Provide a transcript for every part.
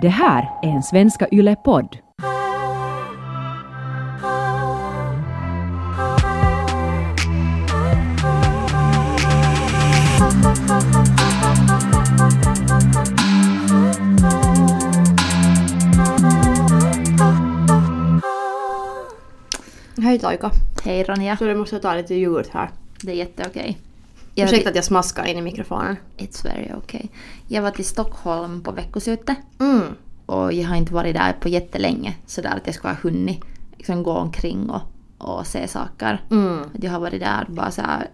Det här är en Svenska Yle-podd. Hej Taika. Hej Ronja. Så du måste ta lite yoghurt här. Det är jätteokej. Jag Ursäkta att jag smaskar in i mikrofonen. It's very okay. Jag var till Stockholm på veckoslutet Mm. och jag har inte varit där på jättelänge sådär att jag skulle ha hunnit liksom gå omkring och, och se saker. Mm. Jag har varit där bara så här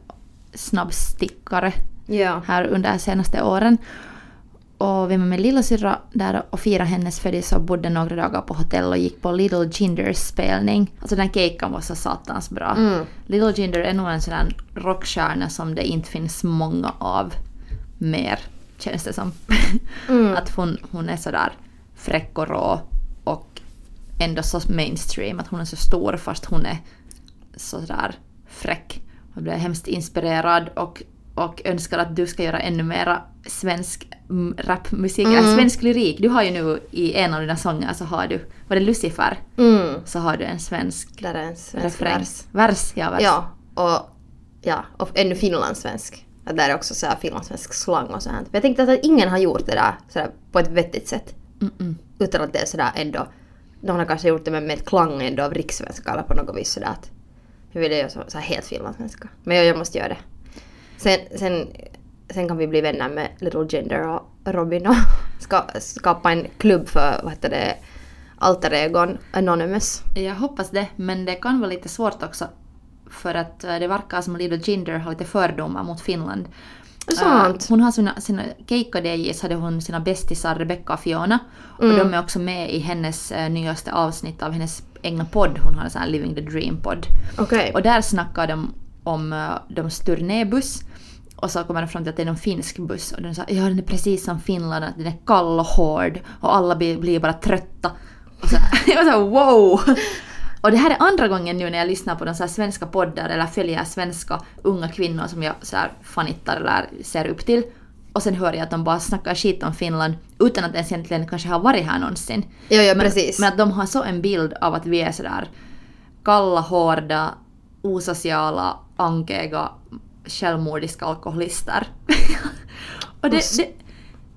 snabbstickare Ja. här under de senaste åren. Och vi var med lillasyrra där och firade hennes födelsedag och bodde några dagar på hotell och gick på Little Gingers spelning. Alltså den caken var så satans bra. Mm. Little Ginger är nog en sån där rockstjärna som det inte finns många av mer, känns det som. Mm. att hon, hon är sådär fräck och rå och ändå så mainstream. Att hon är så stor fast hon är sådär fräck. Jag blev hemskt inspirerad och, och önskar att du ska göra ännu mera svensk rapmusik, Mm. svensk lyrik. Du har ju nu i en av dina sånger så har du, var det Lucifer? Mm. Så har du en svensk Där är en svensk refräng. vers. Vers, ja vers. Ja, och, ja, och ännu finlandssvensk. Att där är också så här finlandssvensk slang och sånt. Men jag tänkte att ingen har gjort det där så där, på ett vettigt sätt. Mm-mm. Utan att det är sådär ändå... De har kanske gjort det med, med klang ändå av rikssvenska eller på något vis sådär att... Jag vill göra så, så här helt finlandssvenska. Men jag, jag måste göra det. Sen, sen, sen kan vi bli vänner med Little Gender och Robin och ska, skapa en klubb för, vad heter det, alter egon Anonymous. Jag hoppas det, men det kan vara lite svårt också. För att eh, det verkar som Little Ginger har lite fördomar mot Finland. Eh, hon har sina, sina Keikka DJs hade hon sina bästisar Rebecca och Fiona. Och Mm. de är också med i hennes eh, nyaste avsnitt av hennes egna podd. Hon har en sån här Living the Dream-podd. Okej. Och där snackar de om uh, de turnébuss. Och så kommer de fram till att det är någon finsk buss. Och de säger ja den är precis som Finland, att den är kall och hård. Och alla blir, blir bara trötta. Och så, jag var såhär wow! Och det här är andra gången nu när jag lyssnar på de så svenska poddar eller följer svenska unga kvinnor som jag så här fanittar eller ser upp till. Och sen hör jag att de bara snackar skit om Finland utan att ens egentligen kanske har varit här någonsin. Ja, ja, Men, precis. men att de har så en bild av att vi är sådär kalla, hårda, osociala, ankeга, självmordiska alkoholister. och det, det,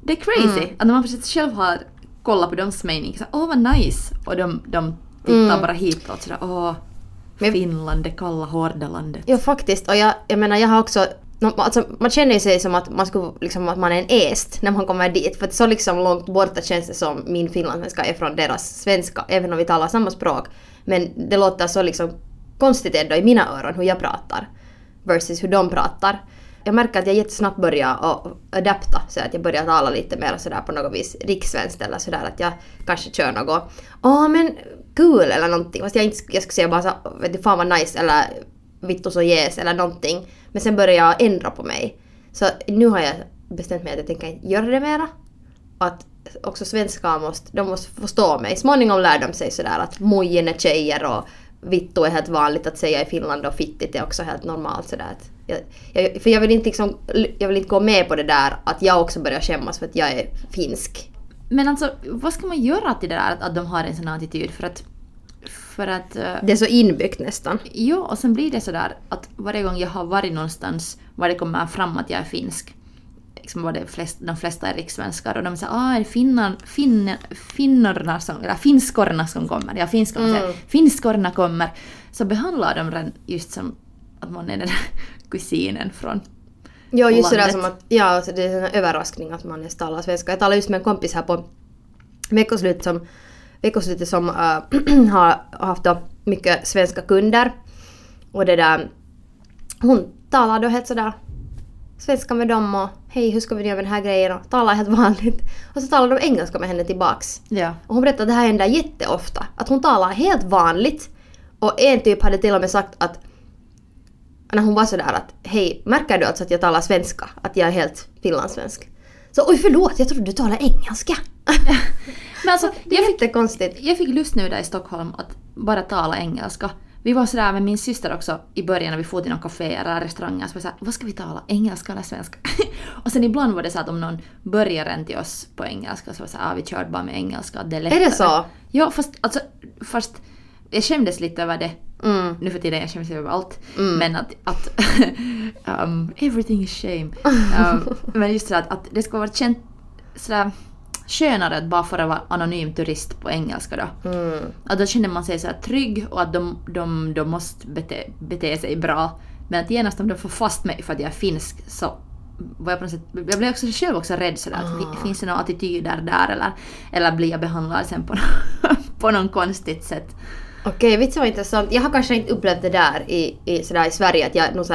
det är crazy Mm. att när man precis själv har kollat på deras mening, så åh vad nice! Och de, de tittar Mm. bara hitåt sådär åh, Men- Finland, det kalla hårda landet. Ja faktiskt. Och jag, jag menar jag har också... Alltså, man känner ju sig som att man, skulle, liksom, att man är en est när man kommer dit. För att så liksom långt borta känns det som min finlandssvenska är från deras svenska. Även om vi talar samma språk. Men det låter så liksom konstigt ändå i mina öron hur jag pratar. Versus hur de pratar. Jag märker att jag jättesnabbt börjar att adapta. Så att jag börjar tala lite mer sådär på något vis rikssvenskt eller sådär att jag kanske kör något Åh men kul eller någonting. Fast jag, inte, jag skulle säga bara så vet du fan vad nice eller vittu så yes eller någonting. Men sen börjar jag ändra på mig. Så nu har jag bestämt mig att jag tänker inte göra det mera. Och att också svenskar måste, de måste förstå mig. Småningom lär de sig sådär att mojen är tjejer och vittu är helt vanligt att säga i Finland och fittigt är också helt normalt sådär. Jag, jag, för jag vill, inte liksom, jag vill inte gå med på det där att jag också börjar skämmas för att jag är finsk. Men alltså, vad ska man göra till det där att, att de har en sån attityd? För att... För att eh, Det är så inbyggt nästan. Ja, och sen blir det sådär att varje gång jag har varit någonstans var det kommer fram att jag är finsk, liksom var det flest, de flesta är rikssvenskar och de säger ah, är det finnar, finn, finnorna som, eller finskorna som kommer, ja finskorna Mm. säger finskorna kommer, så behandlar de den just som att man är den där kusinen från Ja, just sådär som att, ja, alltså det är en överraskning att man ens talar svenska. Jag talade just med en kompis här på veckoslutet som, veckoslutet som äh, har haft då mycket svenska kunder. Och det där, hon talar då helt sådär svenska med dem och hej hur ska vi göra med den här grejen och talar helt vanligt. Och så talar de engelska med henne tillbaks. Ja. Och hon berättade att det här händer jätteofta. Att hon talar helt vanligt. Och en typ hade till och med sagt att när hon var sådär att hej, märker du alltså att jag talar svenska? Att jag är helt finlandssvensk? Så oj förlåt, jag trodde du talade engelska. Men alltså, Det är jag fick, jättekonstigt. jag fick lust nu där i Stockholm att bara tala engelska. Vi var sådär med min syster också i början när vi for till någon café eller restauranger så var det såhär, vad ska vi tala? Engelska eller svenska? och sen ibland var det så att om någon började en till oss på engelska så var det såhär, ah, vi körde bara med engelska, det är lättare. Är det så? Ja, fast alltså, fast jag skämdes lite över det. Mm. Nu för tiden jag skäms över allt. Men att, att um, everything is shame. Um, men just så att, att det ska vara känt sådär skönare att bara få vara anonym turist på engelska då. Mm. Att då känner man sig så trygg och att de, de, de måste bete, bete sig bra. Men att genast om de får fast mig för att jag är finsk så var jag på något sätt, jag blev också själv också rädd sådär. Att, Ah. finns det några attityder där eller, eller blir jag behandlad sen på, på något konstigt sätt? Okej, du vad intressant? Jag har kanske inte upplevt det där i, i, sådär i Sverige att jag nog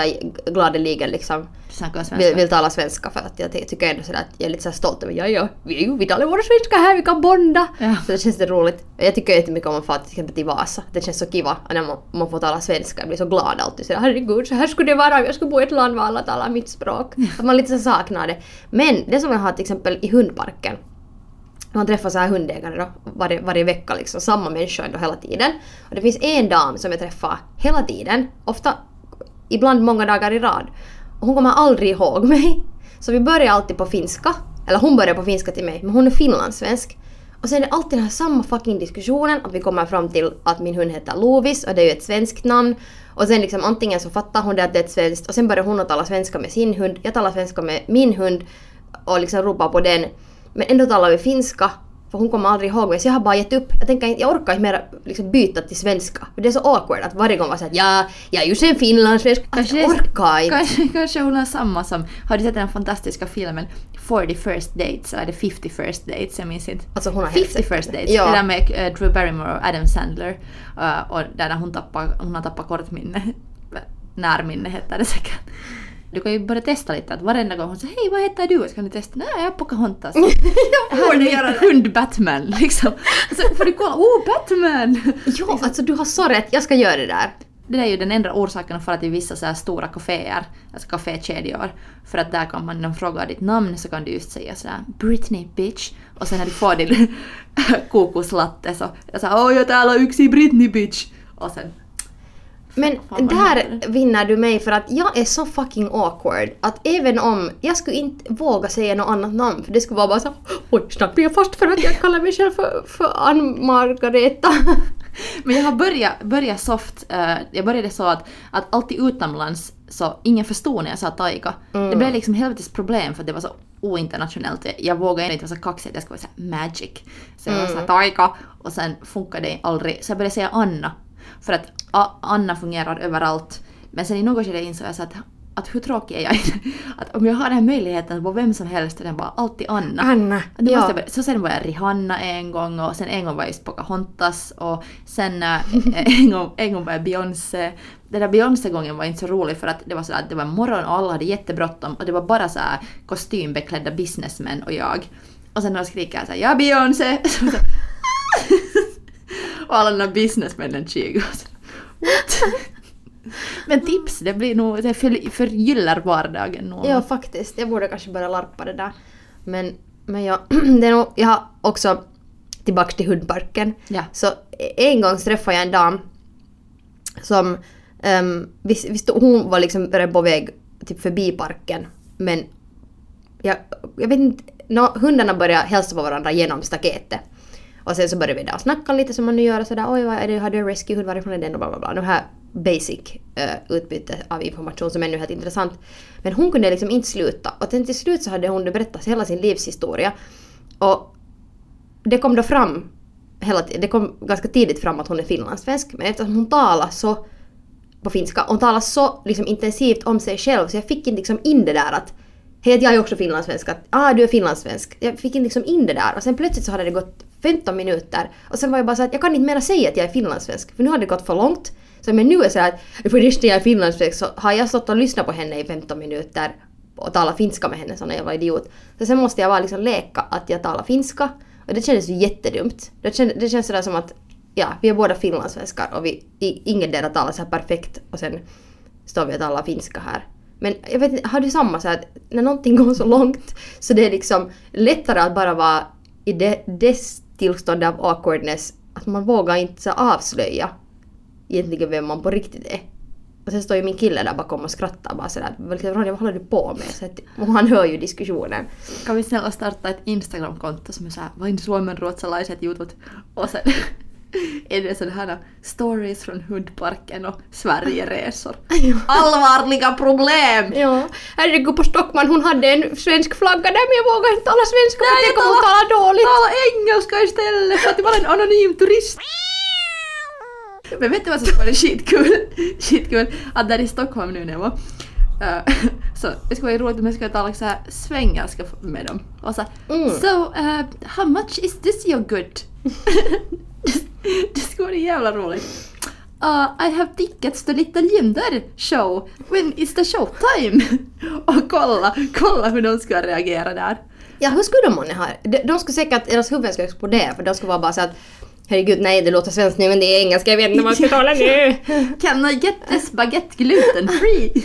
gladeligen liksom vill, vill tala svenska för att jag ty- tycker ändå sådär att jag är lite såhär stolt över ja, ja, vi, vi talar våra svenska här, vi kan bonda. Ja. Så det känns det roligt. Jag tycker jättemycket om att få till exempel till Vasa. Det känns så kiva när man, man får tala svenska. Jag blir så glad alltid. Så herregud, så här skulle det vara om jag skulle bo i ett land där alla talar mitt språk. Att man lite så saknar det. Men det som jag har till exempel i hundparken man träffar så här hundägare då, varje, varje vecka liksom, samma människor ändå hela tiden. Och det finns en dam som jag träffar hela tiden, ofta, ibland många dagar i rad. Och hon kommer aldrig ihåg mig. Så vi börjar alltid på finska, eller hon börjar på finska till mig, men hon är finlandssvensk. Och sen är det alltid den här samma fucking diskussionen att vi kommer fram till att min hund heter Lovis och det är ju ett svenskt namn. Och sen liksom antingen så fattar hon det att det är ett svenskt och sen börjar hon att tala svenska med sin hund, jag talar svenska med min hund och liksom ropar på den. Men ändå talar vi finska, för hon kommer aldrig ihåg mig. Så jag har bara gett upp. Jag tänker jag orkar inte mer liksom byta till svenska. För det är så awkward att varje gång vara såhär ja, jag är ju sen finlandssvensk. Alltså, jag orkar inte. Kanske, kanske hon har samma som... Har du sett den fantastiska filmen 40 first dates? Eller är det 50 first dates? Jag minns inte. Alltså hon har helt 50 säkert first dates. Ja. Det där med eh, Drew Barrymore och Adam Sandler. eh, och där hon, tappar, hon har tappat kortminne. Närminne heter det säkert. Du kan ju börja testa lite att varenda gång hon säger hej vad heter du? Så kan du testa nej jag är Pocahontas. jag Här borde göra min det. hund Batman liksom. Så får du kolla, oh Batman! Ja, alltså du har så rätt. Jag ska göra det där. Det där är ju den enda orsaken att fara till vissa så här stora kaféer, alltså kafékedjor. För att där kan man, när de frågar ditt namn så kan du just säga sådär Britney bitch. Och sen när du får din kokoslatte så, jag sa åh jag talar yksi Britney bitch. Och sen, Men där vinner du mig för att jag är så fucking awkward att även om jag skulle inte våga säga något annat namn för det skulle vara bara så oj snart blir jag fast för att jag kallar mig själv för, för Ann-Margareta. men jag har börjat, börjat soft, eh, jag började så att, att alltid utomlands så ingen förstod när jag sa taika. Det blev liksom helvetes problem för att det var så ointernationellt. Jag vågade inte vara så kaxig att jag skulle vara så här magic. Så jag var så här taika och sen funkade det aldrig. Så jag började säga Anna. För att Anna fungerar överallt. Men sen i något skede insåg jag så att, att hur tråkig är jag? att om jag har den här möjligheten vara vem som helst det bara alltid Anna. Anna, Det ja. måste jag så sen var jag Rihanna en gång och sen en gång var jag just Pocahontas och sen äh, en, gång, en gång var jag Beyoncé. Den där Beyoncé-gången var inte så rolig för att det var så att det var morgon och alla hade jättebråttom och det var bara så här kostymbeklädda businessmän och jag. Och sen då skriker jag såhär ”Jag är Beyoncé!” Så- så- Och alla de där businessmännen så, What? Men tips, det blir nog, det för, förgyllar vardagen nog. Ja faktiskt, jag borde kanske börja larpa det där. Men, men jag, det är nog, jag har också tillbaks till hundparken. Ja. Så en gång träffade jag en dam som, um, vi, vi stod, hon var liksom redan på väg typ förbi parken men jag, jag vet inte, nå, hundarna började hälsa på varandra genom staketet. Och sen så började vi där och snacka lite som man nu gör och sådär oj vad är det, har du en rescuehund, varifrån är den och bla bla bla. De här basic uh, utbyte av information som är nu helt intressant. Men hon kunde liksom inte sluta och sen till slut så hade hon berättat hela sin livshistoria. Och det kom då fram hela tiden, det kom ganska tidigt fram att hon är finlandssvensk men eftersom hon talar så på finska, hon talar så liksom intensivt om sig själv så jag fick inte liksom in det där att hej jag är också finlandssvensk, att ah du är finlandssvensk. Jag fick inte liksom in det där och sen plötsligt så hade det gått 15 minuter och sen var jag bara så att jag kan inte mera säga att jag är finlandssvensk för nu har det gått för långt. Så men nu är det så att för det jag är finlandssvensk så har jag stått och lyssnat på henne i 15 minuter och talat finska med henne sån var idiot. Så sen måste jag bara liksom leka att jag talar finska och det kändes ju jättedumt. Det kändes, det känns sådär som att ja, vi är båda finlandssvenskar och vi, i, ingen där talar så här perfekt och sen står vi och talar finska här. Men jag vet inte, har du samma så att när någonting går så långt så det är liksom lättare att bara vara i det, dess tillstånd av awkwardness att man vågar inte så avslöja. egentligen vem man på riktigt är. Och sen står ju min kille där bakom och skrattar bara sådär. Ronja vad håller du på med? Så att, och han hör ju diskussionen. Kan vi snälla starta ett Instagramkonto som är såhär vain suomenruotsalaiset jutut och sen är det sådana här stories från hundparken och Sverigeresor. Allvarliga problem! Ja, herregud på Stockman hon hade en svensk flagga där men jag vågar inte tala svenska för tänk om hon talar dåligt. Tala engelska istället för att det var en anonym turist. Men vet du vad som skulle vara skitkul? Skitkul att där i Stockholm nu när jag var så det skulle vara roligt om jag skulle tala så här svengelska med dem. Och så Mm. So, uh, how much is this yoghurt? det skulle vara jävla roligt. Uh, I have tickets to Little Jinder show. When is the show time? Och kolla, kolla hur de ska reagera där. Ja, hur skulle de månne ha de, de skulle säkert, deras huvuden skulle explodera för de skulle vara bara så att herregud nej det låter svenskt nu men det är engelska, jag vet inte vad man ska tala nu. Can I get this baguette gluten free?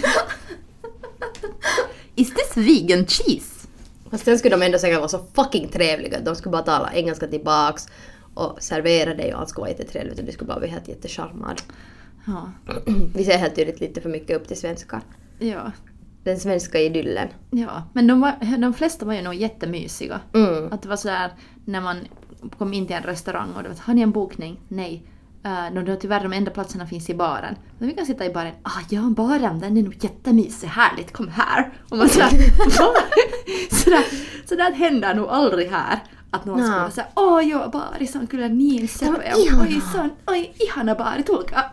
Is this vegan cheese? Fast sen skulle de ändå säkert vara så fucking trevliga. De skulle bara tala engelska tillbaks och servera dig och allt skulle vara jättetrevligt och du skulle bara bli helt jättecharmad. Ja. Vi ser helt tydligt lite för mycket upp till svenskar. Ja. Den svenska idyllen. Ja, men de, var, de flesta var ju nog jättemysiga. Mm. Att det var sådär när man kom in till en restaurang och det var har ni en bokning? Nej. Uh, no, då tyvärr de enda platserna finns i baren. Men vi kan sitta i baren. Ah ja, baren den är nog jättemysig, härligt, kom här. Och man sådär, sådär, sådär händer nog aldrig här. Att någon skulle Nää. vara såhär, åh joo, baari se on kyllä niin Tämä on söpö. ihanaa." Oi, se on, oi, ihana baari, tulkaa.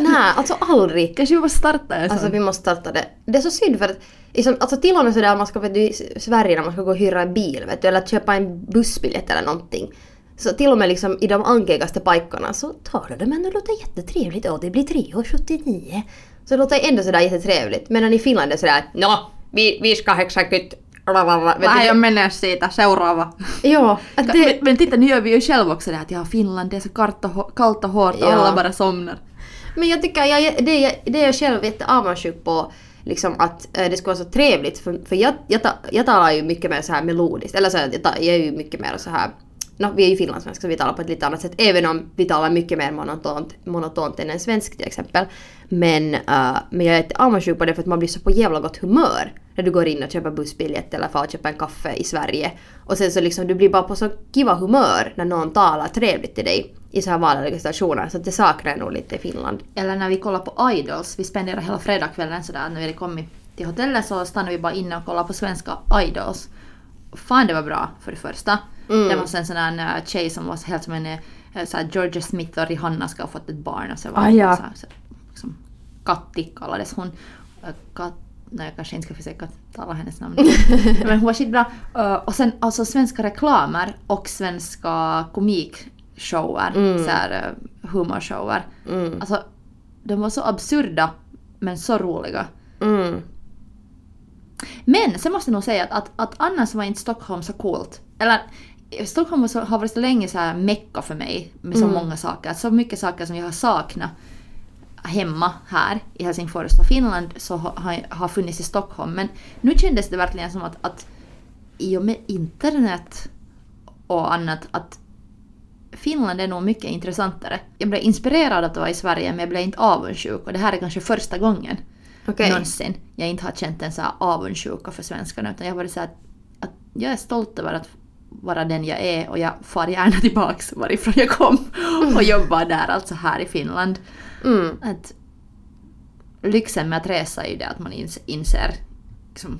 Nej, alltså aldrig. Kanske vi måste starta en Alltså sån. vi måste starta det. Det är så synd för att liksom, alltså till och med sådär man ska vet du, i Sverige när man ska gå och hyra en bil vet du, eller köpa en bussbiljett eller någonting. Så till och med liksom i de angegaste pajkorna så talar de det låter jättetrevligt och det blir 3,79. Så det låter ändå sådär jättetrevligt. Medan i Finland är det sådär Nå, vi, vi ska häxakytt. Vähän jo menee siitä, seuraava. Att Men, titta, nu gör vi ju själva också det här att ja, Finland det är så kallt och, hårt och alla bara somnar. Men jag tycker, jag, det, är- det är jag själv jätte avundsjuk på. Liksom att eh, det skulle vara så trevligt för, för jag, jag, jag talar ju mycket mer så här melodiskt. Eller så här, jag, jag är ju mycket mer så här No, vi är ju finlandssvenskar så vi talar på ett lite annat sätt. Även om vi talar mycket mer monotont, monotont än en svensk till exempel. Men, uh, men jag är inte avundsjuk på det för att man blir så på jävla gott humör. När du går in och köper bussbiljett eller får köpa en kaffe i Sverige. Och sen så liksom du blir bara på så kiva humör när någon talar trevligt till dig i så här vanliga situationer. Så det saknar jag nog lite i Finland. Eller när vi kollar på Idols, vi spenderar hela fredagskvällen sådär när vi hade kommit till hotellet så stannade vi bara inne och kollade på svenska Idols. Fan det var bra för det första. Mm. Det var så en sån där äh, tjej som var helt som en äh, så här Georgia Smith och Rihanna ska ha fått ett barn och så var Ah, ja. så, så, liksom, Katti kallades hon. Äh, Kat, nej jag kanske inte ska försöka tala hennes namn. Men hon var skitbra. Och sen alltså svenska reklamer och svenska komikshower. Mm. Så här, humorshower. Mm. Alltså, de var så absurda men så roliga. Mm. Men sen måste jag nog säga att, att, att annars var inte Stockholm så coolt. Eller Stockholm har varit så länge så här mecka för mig med så Mm. många saker. Så mycket saker som jag har saknat hemma här i Helsingfors och Finland så har, har, funnits i Stockholm. Men nu kändes det verkligen som att, att i och med internet och annat att Finland är nog mycket intressantare. Jag blev inspirerad att vara i Sverige men jag blev inte avundsjuk och det här är kanske första gången Okej. någonsin jag inte har känt en så här avundsjuka för svenskarna utan jag har varit så här att jag är stolt över att vara den jag är och jag far gärna tillbaks varifrån jag kom och jobbar där, alltså här i Finland. Mm. Att lyxen med att resa är ju det att man ins- inser liksom,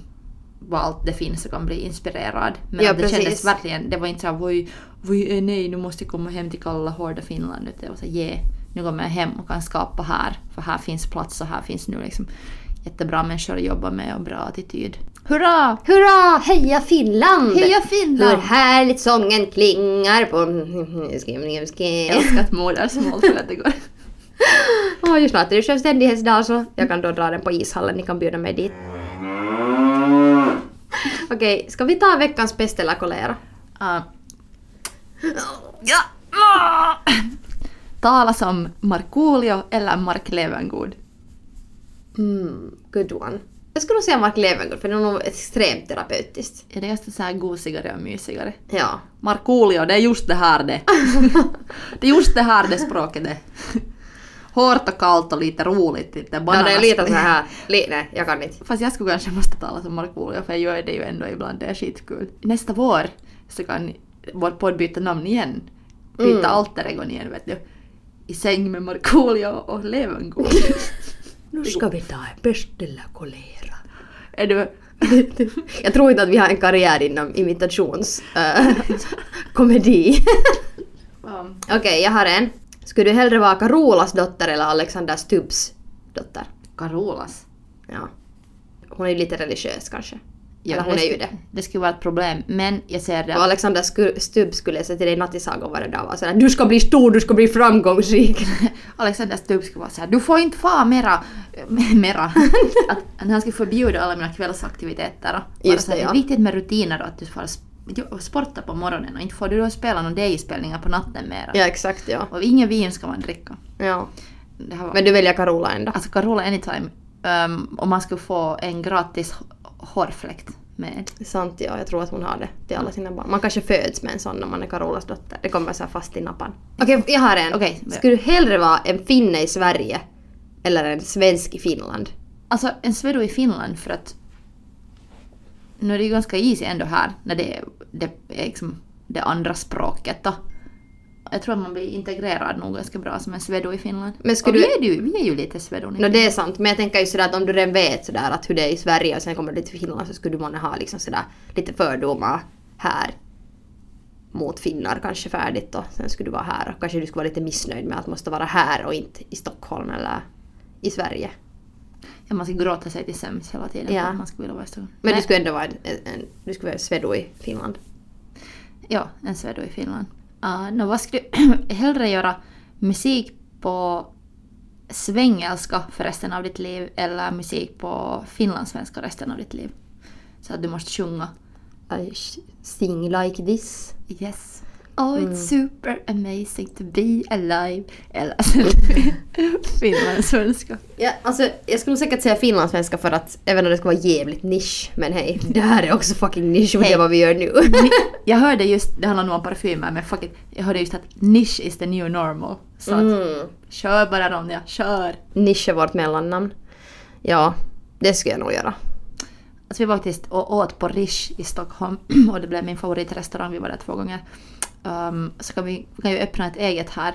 vad allt det finns och kan bli inspirerad. Men Ja, det precis. kändes verkligen, det var inte såhär voi, voi eh, nej nu måste jag komma hem till kalla hårda Finland. Utan det var såhär yeah, nu kommer jag hem och kan skapa här. För här finns plats och här finns nu liksom jättebra människor att jobba med och bra attityd. Hurra! Hurra! Heja Finland! Heja Hur Finland! härligt sången klingar på... Att modersmål för att det går. Åh, ju snart är det självständighetsdag så jag kan då dra den på ishallen. Ni kan bjuda mig dit. Okej, ska vi ta veckans pest eller kolera? Uh, ja. Ah! Talas om Markoolio eller Mark Levengood. Mm, good one. Jag skulle nog säga Mark Levengood för det är nog extremt terapeutiskt. Är det just så här gosigare och mysigare? Ja. Markoolio, det är just det här det. det är just det här det språket det. hårt och kallt och lite roligt. Lite Ja, det är lite så här. Li, nej, jag kan inte. Fast jag skulle kanske måste tala som Markoolio för jag gör det ju ändå ibland, det är skitkul. Nästa vår så kan vår podd byta namn igen. Byta Mm. alter igen vet du. I säng med Markoolio och Levengood. Nu ska vi ta en pest eller kolera. är du... Jag tror inte att vi har en karriär inom imitations... äh. Um, Okej, jag har en. Skulle du hellre vara Carolas dotter eller Alexander Stubbs dotter? Carolas. Ja. Hon är ju lite religiös kanske. Ja, eller hon är ju det. Det skulle vara ett problem, men jag ser det... Och Alexander Stubb skulle säga till dig nattisagor varje dag och sådär Du ska bli stor, du ska bli framgångsrik. Alexander Stubb skulle vara såhär, du får inte få mera, mera. att, att han skulle förbjuda alla mina kvällsaktiviteter. Just det, ja. är viktigt med rutiner och att du får sporta på morgonen och inte får du då spela någon DJ-spelningar på natten mera. ja, exakt ja. Och ingen vin ska man dricka. ja. Det var, Men du väljer Carola ändå? Alltså Carola Anytime, um, om man skulle få en gratis hårfläkt med. Sant ja, jag tror att hon har det till alla sina barn. Man kanske föds med en sån när man är Carolas dotter. Det kommer så fast i nappan. Okej, jag har en. Okej. Skulle du hellre vara en finne i Sverige eller en svensk i Finland? Alltså en svedo i Finland för att nu är det ju ganska easy ändå här när det, är- det är liksom det andra språket då. Jag tror att man blir integrerad nog ganska bra som en svedo i Finland. Men skulle och vi, du- är ju, vi är ju lite svedon No, det är sant, men jag tänker ju sådär att om du redan vet sådär att hur det är i Sverige och sen kommer du till Finland så skulle du månne ha liksom sådär lite fördomar här mot finnar kanske färdigt och sen skulle du vara här och kanske du skulle vara lite missnöjd med att måste vara här och inte i Stockholm eller i Sverige. Ja, man ska gråta sig till sömns hela tiden Ja. man skulle vilja vara i Stockholm. Men Nej, du skulle ändå vara en, en, du skulle vara svedo i Finland. Ja, en svedo i Finland. Uh, no, vad skulle du hellre göra? Musik på svengelska för resten av ditt liv eller musik på finlandssvenska resten av ditt liv? Så att du måste sjunga I sing like this. Yes. Oh, Mm. it's super amazing to be alive. Eller finlandssvenska. Ja, alltså, jag skulle säkert säga finlandssvenska för att även om det ska vara jävligt nisch, men hej, det här är också fucking nisch och det Hej. är vad vi gör nu. Jag hörde just, det handlar nog om parfymer, men fuck it, jag hörde just att niche is the new normal. Så att, Mm. kör bara Ronja, kör! Nisch är vårt mellannamn. Ja, det skulle jag nog göra. Alltså vi var faktiskt och åt på Rish i Stockholm och det blev min favoritrestaurang, vi var där två gånger. Um, så kan vi, vi kan ju öppna ett eget här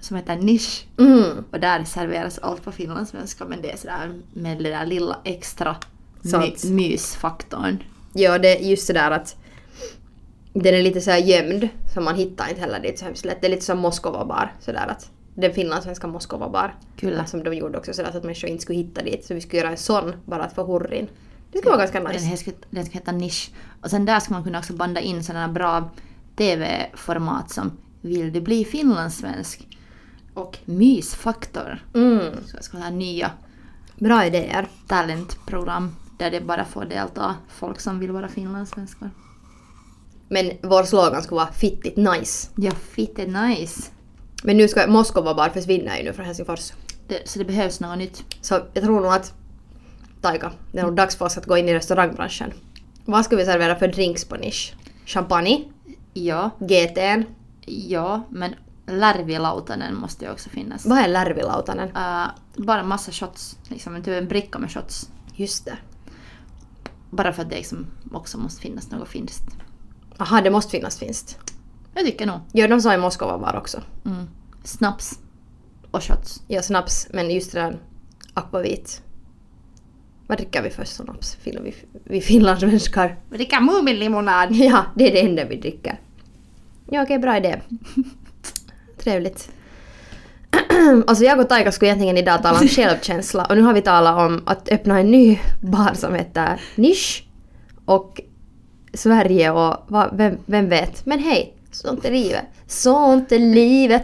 som heter Nisch Mm. och där serveras allt på finlandssvenska men det är sådär med det där lilla extra my, mysfaktorn. Ja, det är just sådär att den är lite så här gömd, så man hittar inte heller dit så hemskt lätt. Det är lite som Moskova bar, sådär att den finlandssvenska Moskova bar. Kyllä. Som de gjorde också sådär så att människor inte skulle hitta dit. Så vi skulle göra en sån bara att få hurrin. Det skulle vara ganska Den, nice. här ska, den ska heta Nisch. Och sen där ska man kunna också banda in sådana bra TV-format som Vill du bli finlandssvensk? Och Mysfaktor. Mm. Så ska ha nya Bra idéer. talentprogram där det bara får delta folk som vill vara finlandssvenskar. Men vår slogan skulle vara fittigt nice. Ja, fit är nice. Men nu ska Moskova bar försvinna ju nu från Helsingfors. Det, så det behövs något nytt. Så jag tror nog att Taika, det är nog dags för oss att gå in i restaurangbranschen. Vad ska vi servera för drinks på nisch? Champagne? Ja, GT'n? ja, men Lärvilautanen måste ju också finnas. Vad är Lärvilautanen? Uh, bara massa shots, liksom typ en bricka med shots. Just det. Bara för att det liksom också måste finnas något finskt. Aha, det måste finnas finskt. Jag tycker nog. Gör de så i Moskova bar också? Mm. Snaps och shots. Ja, snaps, men just där akvavit. Vad dricker vi snaps? Fin- Vi, vi finlandssvenskar. Vi dricker Muminlimonad! Ja, det är det enda vi dricker. Ja, okej, bra idé. Trevligt. alltså jag och Taika skulle egentligen idag tala om självkänsla och nu har vi talat om att öppna en ny bar som heter Nisch och Sverige och vad, vem, vem vet. Men hej, sånt är livet. Sånt är livet.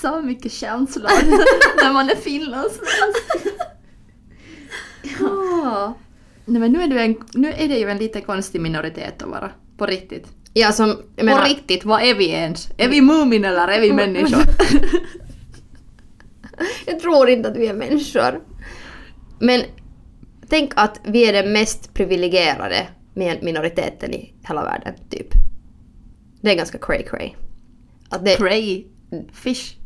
Så mycket känslor när man är finlandssvensk. Ja. Nej men nu är, du en, nu är det ju en lite konstig minoritet att vara. På riktigt. Ja, som... Jag menar, På riktigt, vad är vi ens? Är vi Mumin eller är vi människor? Jag tror inte att vi är människor. Men tänk att vi är den mest privilegierade min- minoriteten i hela världen, typ. Det är ganska cray cray. Att det, Prey. Fish.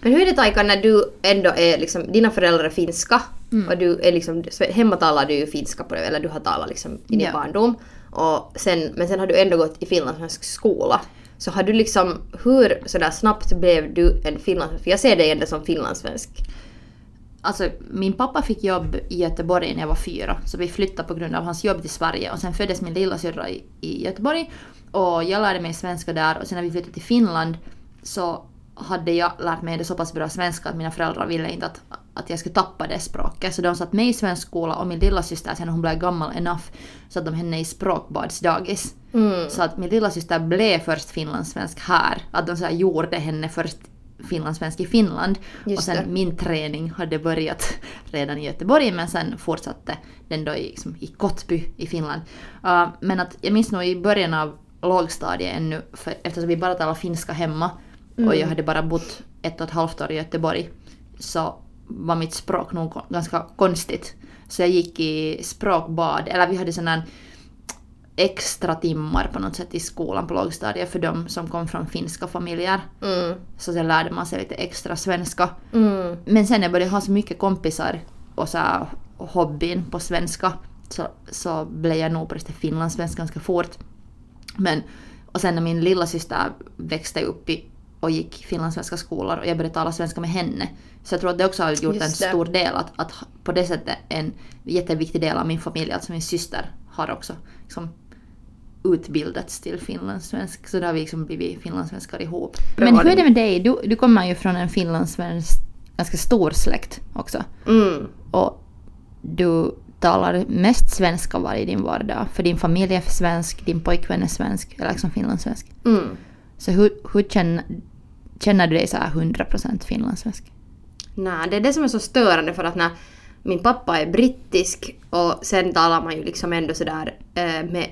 Men hur är det Taika när du ändå är liksom, dina föräldrar är finska Mm. och du är liksom, hemma talar du ju finska på det, eller du har talat liksom i din Ja. barndom. Och sen, men sen har du ändå gått i finlandssvensk skola. Så har du liksom, hur sådär snabbt blev du en finlandssvensk? För jag ser dig ändå som finlandssvensk. Alltså, min pappa fick jobb i Göteborg när jag var fyra, så vi flyttade på grund av hans jobb till Sverige. Och sen föddes min lillasyrra i, i Göteborg och jag lärde mig svenska där. Och sen när vi flyttade till Finland så hade jag lärt mig det så pass bra svenska att mina föräldrar ville inte att, att jag skulle tappa det språket. Så de satte mig i svensk skola och min lillasyster sen när hon blev gammal enough så att de henne i språkbadsdagis. Mm. Så att min lillasyster blev först finlandssvensk här. Att de så gjorde henne först finlandssvensk i Finland. Just och sen det. min träning hade börjat redan i Göteborg men sen fortsatte den då i, liksom, i Kottby i Finland. Uh, men att jag minns nog i början av lågstadiet ännu, för, eftersom vi bara talade finska hemma och jag hade bara bott ett och ett halvt år i Göteborg så var mitt språk nog ganska konstigt. Så jag gick i språkbad, eller vi hade här extra timmar på något sätt i skolan på lågstadiet för de som kom från finska familjer. Mm. Så sen lärde man sig lite extra svenska. Mm. Men sen när jag började ha så mycket kompisar och så här hobbyn på svenska så, så blev jag nog på det finlandssvenska ganska fort. Men, och sen när min lilla syster växte upp i, och gick finlandssvenska skolor och jag började tala svenska med henne. Så jag tror att det också har gjort en det. stor del att, att på det sättet en jätteviktig del av min familj, alltså min syster har också liksom, utbildats till finlandssvensk. Så då har vi liksom blivit finlandssvenskar ihop. Men hur är det. med dig? Du, du kommer ju från en finlandssvensk ganska stor släkt också. Mm. Och du talar mest svenska var i din vardag. För din familj är svensk, din pojkvän är svensk, eller liksom finlandssvensk. Mm. Så hur, hur känner, känner du dig så här 100% finlandssvensk? Nej, det är det som är så störande för att när min pappa är brittisk och sen talar man ju liksom ändå sådär eh, med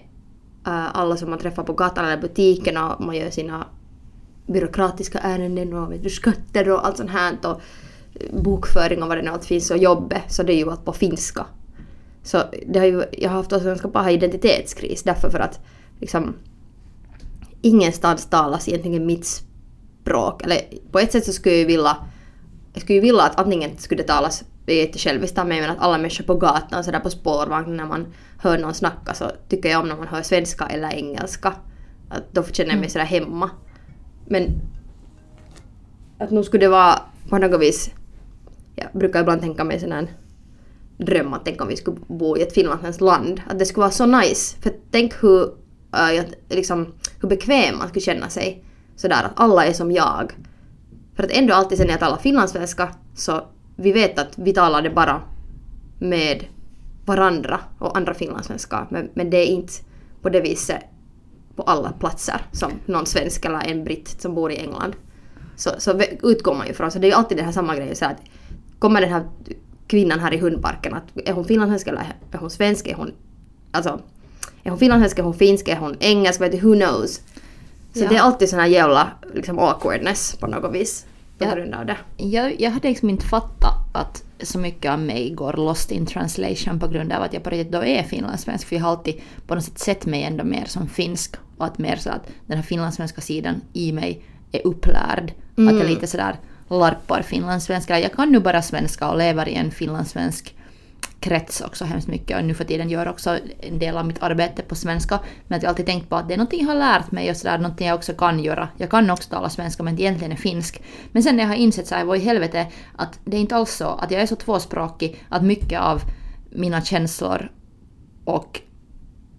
eh, alla som man träffar på gatan eller butiken och man gör sina byråkratiska ärenden och vet du, skatter och allt sånt här och eh, bokföring och vad det nu allt finns och jobbet så det är ju allt på finska. Så det har ju, jag har haft en ganska paha identitetskris därför för att liksom ingenstans talas egentligen mitt språk. Eller på ett sätt så skulle jag ju vilja jag skulle ju vilja att antingen skulle det talas det är jättesjälviskt av mig men att alla människor på gatan så där på spårvagnen när man hör någon snacka så tycker jag om när man hör svenska eller engelska. Att då känner jag mig sådär hemma. Men att nu skulle det vara på något vis jag brukar ibland tänka mig sån här dröm att tänk om vi skulle bo i ett finlandssvenskt land. Att det skulle vara så nice. För tänk hur, äh, liksom, hur bekväm man skulle känna sig. Sådär att alla är som jag. För att ändå alltid sen när jag talar finlandssvenska så vi vet att vi talar det bara med varandra och andra finlandssvenskar. Men, men det är inte på det viset på alla platser som någon svensk eller en britt som bor i England. Så, så utgår man ju från. Så det är ju alltid den här samma grejen. Så att kommer den här kvinnan här i hundparken, att är hon finlandssvensk eller är hon svensk? Är hon, alltså, är hon finlandssvensk, är hon finsk, är hon engelsk? Vet du, who knows? Så Ja. det är alltid sån här jävla liksom, awkwardness på något vis. På Ja. grund av det. Jag, jag hade liksom inte fattat att så mycket av mig går lost in translation på grund av att jag på riktigt då är finlandssvensk. För jag har alltid på något sätt sett mig ändå mer som finsk. Och att mer så att den här finlandssvenska sidan i mig är upplärd. Att jag lite sådär larpar finlandssvenska. Jag kan nu bara svenska och lever i en finlandssvensk krets också hemskt mycket och nu för tiden gör också en del av mitt arbete på svenska. Men att jag alltid tänkt på att det är någonting jag har lärt mig och sådär, någonting jag också kan göra. Jag kan också tala svenska men egentligen är finsk. Men sen när jag har insett så här, vad i helvete, att det är inte alls så att jag är så tvåspråkig att mycket av mina känslor och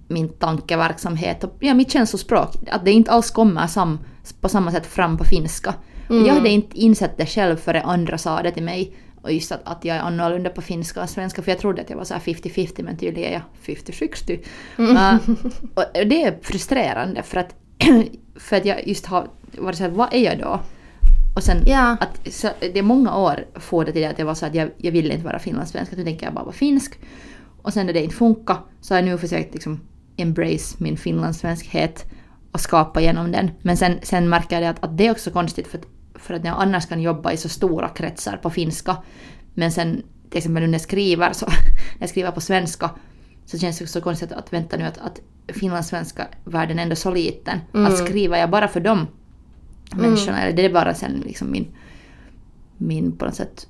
min tankeverksamhet och ja, mitt känslospråk, att det inte alls kommer sam, på samma sätt fram på finska. Och jag hade inte insett det själv före andra sa det till mig. Och just att, att jag är annorlunda på finska och svenska, för jag trodde att jag var så här 50-50 men tydligen är jag 50-60. Uh, och det är frustrerande för att, för att jag just har varit såhär, vad är jag då? Och sen Ja. att så, det är många år får det till att jag var så att jag, jag ville inte vara finlandssvensk, att nu tänker jag bara vara finsk. Och sen när det inte funkar så har jag nu försökt liksom embrace min finlandssvenskhet och skapa genom den. Men sen, sen märker jag att, att det är också konstigt för att, för att jag annars kan jobba i så stora kretsar på finska. Men sen till exempel nu när jag skriver, så, när jag skriver på svenska så känns det också konstigt att vänta nu att, att finlandssvenska världen är ändå så liten. Att skriva jag bara för dem människorna, eller det är bara sen liksom min min på något sätt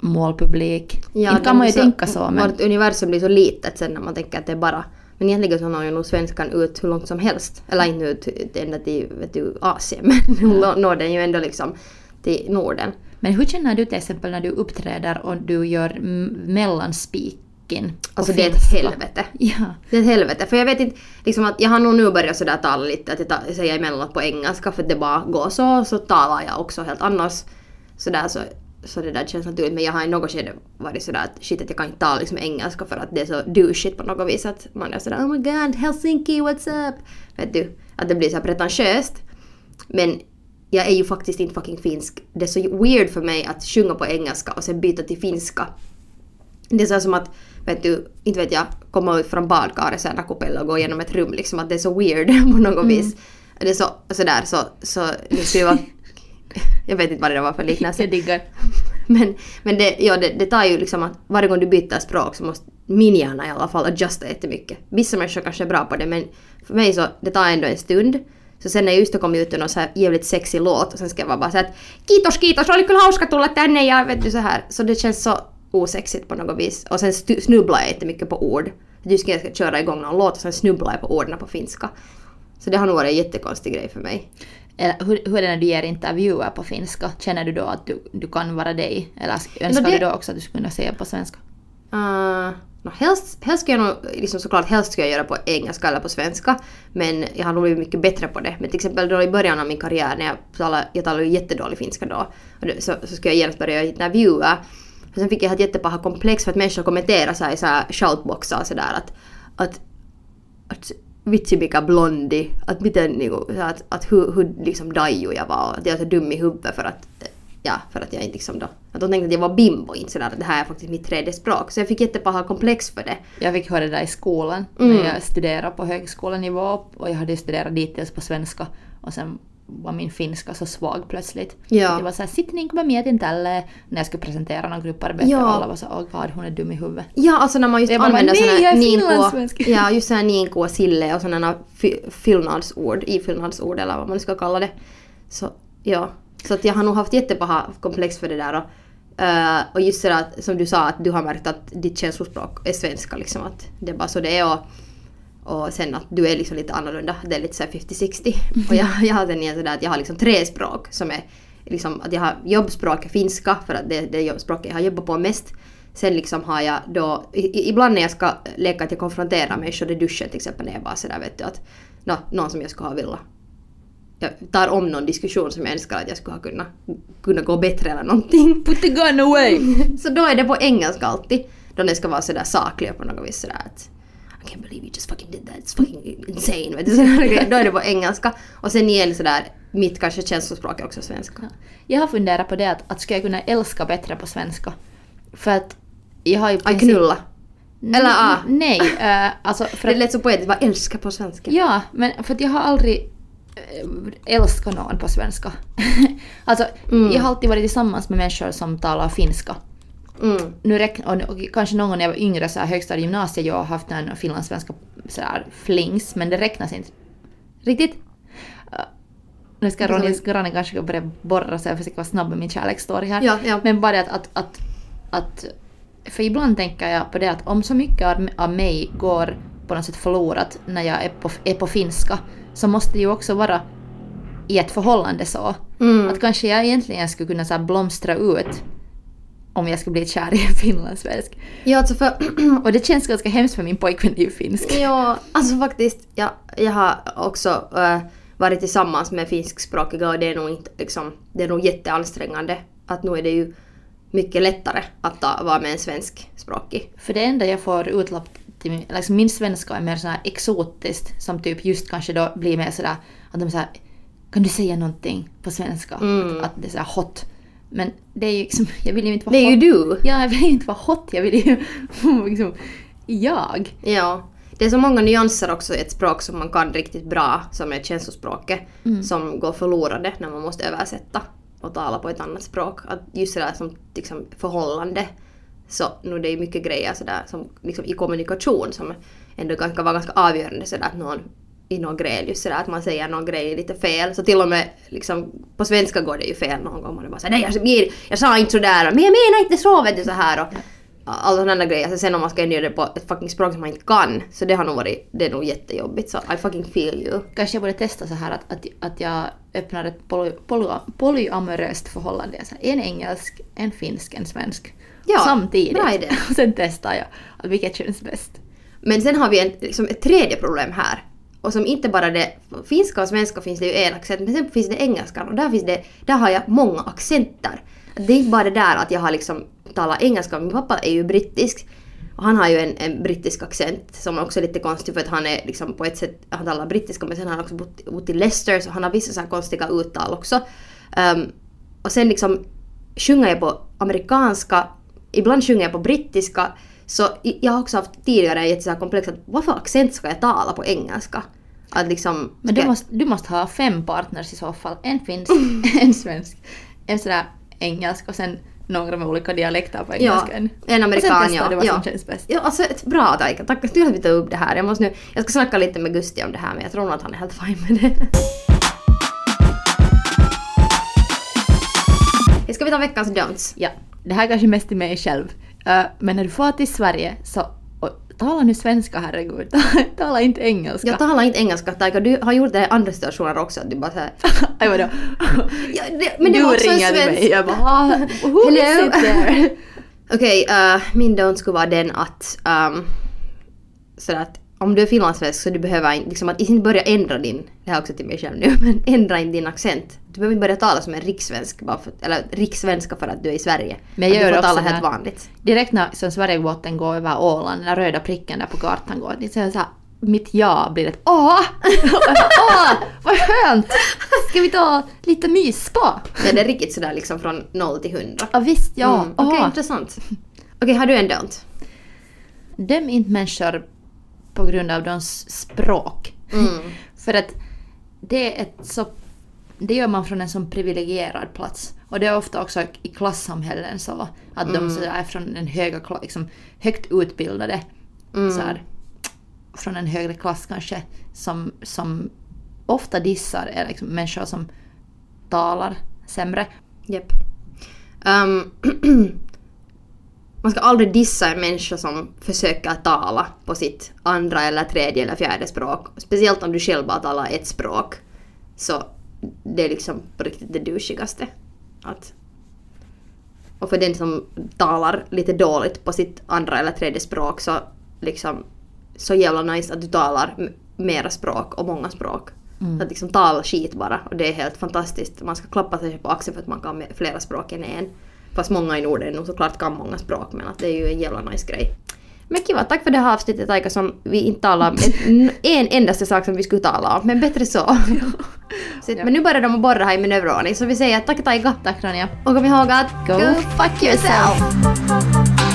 målpublik. Ja, Inte kan man ju så- tänka så men Vårt universum blir så litet sen när man tänker att det är bara... Men egentligen så når ju nog svenskan ut hur långt som helst. Eller inte ut ända till vet du, Asien, men nu når den ju ändå liksom till Norden. Men hur känner du till exempel när du uppträder och du gör m- mellanspiken på Alltså det är ett helvete. Ja. Det är ett helvete. För jag vet inte, liksom att jag har nog nu börjat sådär tala lite, att jag ta- säger emellanåt på engelska för att det bara går så, så talar jag också helt annars. Sådär så, så det där känns naturligt. Men jag har i något skede varit sådär att shit att jag kan inte tala liksom engelska för att det är så douchigt på något vis att man är sådär oh my god Helsinki what's up? Vet du? Att det blir så pretentiöst. Men jag är ju faktiskt inte fucking finsk. Det är så weird för mig att sjunga på engelska och sen byta till finska. Det är så som att, vet du, inte vet jag, komma ut från badkaret sen och gå igenom ett rum liksom att det är så weird på något vis. Det är så, sådär så, så det skulle vara... jag vet inte vad det var för liknelse. Jag diggar. Men, men det, ja, det, det tar ju liksom att varje gång du byter språk så måste min hjärna i alla fall adjusta jättemycket. Vissa människor kanske är bra på det men för mig så det tar ändå en stund. Så sen när jag just har kommit ut någon så här jävligt sexig låt och sen ska jag vara bara såhär att kiitos kiitos, oli kyllä hauska tulla tänne ja vet du så här. Så det känns så osexigt på något vis. Och sen snubblar jag jättemycket på ord. Just när jag ska köra igång någon låt och sen snubblar jag på orden på finska. Så det har nog varit en jättekonstig grej för mig. Hur, hur är det när du ger intervjuer på finska? Känner du då att du, du kan vara dig? Eller sk- önskar det- du då också att du skulle kunna säga på svenska? Uh, no, helst, helst ska jag nog, liksom såklart helst ska jag göra på engelska eller på svenska. Men jag har nog blivit mycket bättre på det. Men till exempel då i början av min karriär när jag talade, jag talade jättedålig finska då. Det, så, så skulle jag genast börja göra intervjuer. Och sen fick jag ett jättepaha komplex för att människor kommenterar så här i så här shoutboxar och sådär att, att, att vitsi mikä blondi, att miten niinku, så att, att hur, hur liksom daju jag var och att jag var så dum i huvudet för att ja, för att jag inte liksom då... Att de tänkte att jag var bimbo, inte sådär att det här är faktiskt mitt tredje språk. Så jag fick jättepaha komplex för det. Jag fick höra det där i skolan Mm. när jag studerade på högskolenivå och jag hade studerat dittills på svenska och sen var min finska så svag plötsligt. Ja. Det var såhär “sitt kuin mä mietin tälle” när jag skulle presentera någon grupparbete Ja. och alla var så “åh god, hon är dum i huvudet”. Ja, alltså när man just Jag använder nej, såna jag är ninkua, finlandssvensk. ja, just såna ninkua, sille och sådana fy- fyllnadsord, ifyllnadsord eller vad man ska kalla det. Så ja, så att jag har nog haft jättepaha komplex för det där och, eh, och just att som du sa att du har märkt att ditt känslospråk är svenska liksom att det är bara så det är och, och sen att du är liksom lite annorlunda, det är lite såhär 50-60. Och jag, jag har den igen sådär att jag har liksom tre språk som är liksom att jag har jobbspråk är finska för att det är det jobbspråket jag har jobbat på mest. Sen liksom har jag då, i, ibland när jag ska leka att jag konfronterar människor i duschen till exempel när jag bara sådär vet du att nå, någon som jag skulle ha velat jag tar om någon diskussion som jag önskar att jag skulle ha kunnat, kunnat gå bättre eller någonting. Put the gun away! Så då är det på engelska alltid. Då det ska vara sådär saklig på något vis sådär att I can't believe you just fucking did that, it's fucking insane. Vet du, då är det på engelska. Och sen igen sådär, mitt kanske känslospråk är också svenska. Jag har funderat på det att, att ska jag kunna älska bättre på svenska? För att jag har ju... Aj knulla. Eller ah. Nej, äh, alltså för Det att, lät så poetiskt, bara älska på svenska. Ja, men för att jag har aldrig äh, älskat någon på svenska. alltså, Mm. jag har alltid varit tillsammans med människor som talar finska. Mm. Nu räkn- och, kanske någon gång när jag var yngre, så här, högstadie, gymnasiet, jag har haft en finlandssvenska så här, flings, men det räknas inte riktigt. Uh, nu ska Det som- grannen kanske börja borra sig och försöka vara snabb med min kärleksstory här. Ja, ja. Men bara att, att, att, att... För ibland tänker jag på det att om så mycket av, mig går på något sätt förlorat när jag är på, är på finska, så måste det ju också vara i ett förhållande så. Mm. Att kanske jag egentligen skulle kunna så blomstra ut om jag skulle bli kär i en finlandssvensk. Ja, alltså för... Och det känns ganska hemskt för min pojkvän är ju finsk. Ja, alltså faktiskt. Ja, jag har också äh, varit tillsammans med finskspråkiga och det är nog inte liksom, det är nog jätteansträngande. Att nu är det ju mycket lättare att ta, vara med en svenskspråkig. För det enda jag får utlopp till min, liksom min svenska är mer sån här exotiskt som typ just kanske då blir mer sådär att de säger kan du säga någonting på svenska? Mm. Att, att det är sådär hot. Men det är ju liksom, jag vill ju inte vara Det är ju hot. du! Ja, jag vill ju inte vara hot, jag vill ju liksom jag. Ja. Det är så många nyanser också i ett språk som man kan riktigt bra, som är känslospråket, som går förlorade när man måste översätta och tala på ett annat språk. Att just det där som liksom, förhållande, så nu det är mycket grejer sådär som liksom, i kommunikation som ändå kan kan vara ganska avgörande sådär att någon i någon grej just sådär att man säger någon grej lite fel. Så till och med liksom på svenska går det ju fel någon gång. Man är bara såhär nej jag, jag sa inte sådär men jag menar inte så vet du så här och alla sådana grejer. Alltså sen om man ska ändra det på ett fucking språk som man inte kan så det har nog varit, det är nog jättejobbigt så I fucking feel you. Kanske jag borde testa så här att, att, att jag öppnar ett poly, poly, polyamoröst förhållande. Så här, en engelsk, en finsk, en svensk. Ja, Samtidigt. bra idé. Och sen testar jag vilket känns bäst. Men sen har vi en, liksom ett tredje problem här. Och som inte bara det finska och svenska finns det ju en accent, men sen finns det engelskan och där finns det, där har jag många accenter. Det är inte bara det där att jag har liksom talat engelska, min pappa är ju brittisk. Och han har ju en, en brittisk accent som också är lite konstig för att han är liksom på ett sätt, han talar brittiska men sen har han också bott, bott i Leicester så han har vissa så här konstiga uttal också. Um, och sen liksom sjunger jag på amerikanska, ibland sjunger jag på brittiska. Så jag har också haft tidigare ett så här komplex att varför accent ska jag tala på engelska? Att liksom... Men du måste, du måste ha fem partners i så fall. En finsk, en svensk, en sådär engelsk och sen några med olika dialekter på Ja, engelska. en och sen amerikan testar ja. du vad ja. som känns bäst. Ja, alltså ett bra Taika. Tack för att vi tog upp det här. Jag, måste nu, jag ska snacka lite med Gusti om det här men jag tror nog att han är helt fine med det. Ska vi ta veckans don'ts? Ja, det här är kanske mest till mig själv. Uh, men när du får till Sverige så tala nu svenska herregud. tala inte engelska. Jag talar inte engelska Taika, du har gjort det i andra situationer också. att Du bara såhär... Ja, det, men det du var också en ringer svensk... mig jag bara "Ah, who is Hello? it there? Okej, eh, min don't skulle vara den att... Um, sådär att om du är finlandssvensk så du behöver liksom att inte börja ändra din, det här är också till mig själv nu, men ändra inte din accent. Du behöver inte börja tala som en rikssvensk, bara för, eller rikssvenska för att du är i Sverige. Men jag Att gör du får tala helt vanligt. Direkt när som Sverigebåten går över Åland, den röda pricken där på kartan går, det är så här, mitt ja blir ett åh! åh! Vad skönt! Ska vi ta lite mysspa? Ja, det är riktigt sådär liksom från 0 till 100. Ja visst, ja. Mm, Okej, åh. intressant. Okej, har du en don't? Döm inte människor på grund av deras språk. Mm. För att det är ett så... Det gör man från en sån privilegierad plats. Och det är ofta också i klassamhällen så att de så är från en höga, liksom, högt utbildade. Så här, från en högre klass kanske. Som, som ofta dissar är liksom människor som talar sämre. Japp. Ehm, man ska aldrig dissa en människa som försöker tala på sitt andra eller tredje eller fjärde språk. Speciellt om du själv bara talar ett språk. Så det är liksom på riktigt det douchigaste. Att och för den som talar lite dåligt på sitt andra eller tredje språk så liksom så jävla nice att du talar mera språk och många språk. Att liksom tala skit bara och det är helt fantastiskt. Man ska klappa sig på axeln för att man kan flera språk än en. Fast många i Norden nog såklart kan många språk men att det är ju en jävla nice grej. Men kiva, tack för det här avsnittet Aika som vi inte talar om en, en endaste sak som vi skulle tala om, men bättre så. så men nu börjar de att borra här i min övervåning så vi säger tack Taika Tack Ronja. och kom ihåg att Go fuck yourself!